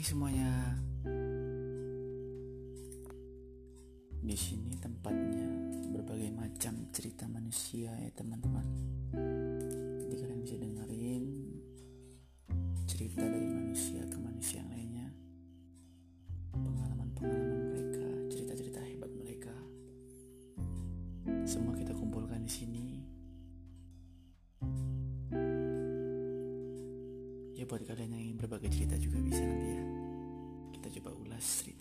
Hai semuanya. Di sini tempatnya berbagai macam cerita manusia ya teman-teman. Jadi kalian bisa dengerin cerita dari manusia ke manusia yang lainnya. Pengalaman-pengalaman mereka, cerita-cerita hebat mereka. Semua kita kumpulkan di sini. Ya buat kalian yang ingin berbagi cerita juga bisa nanti ya.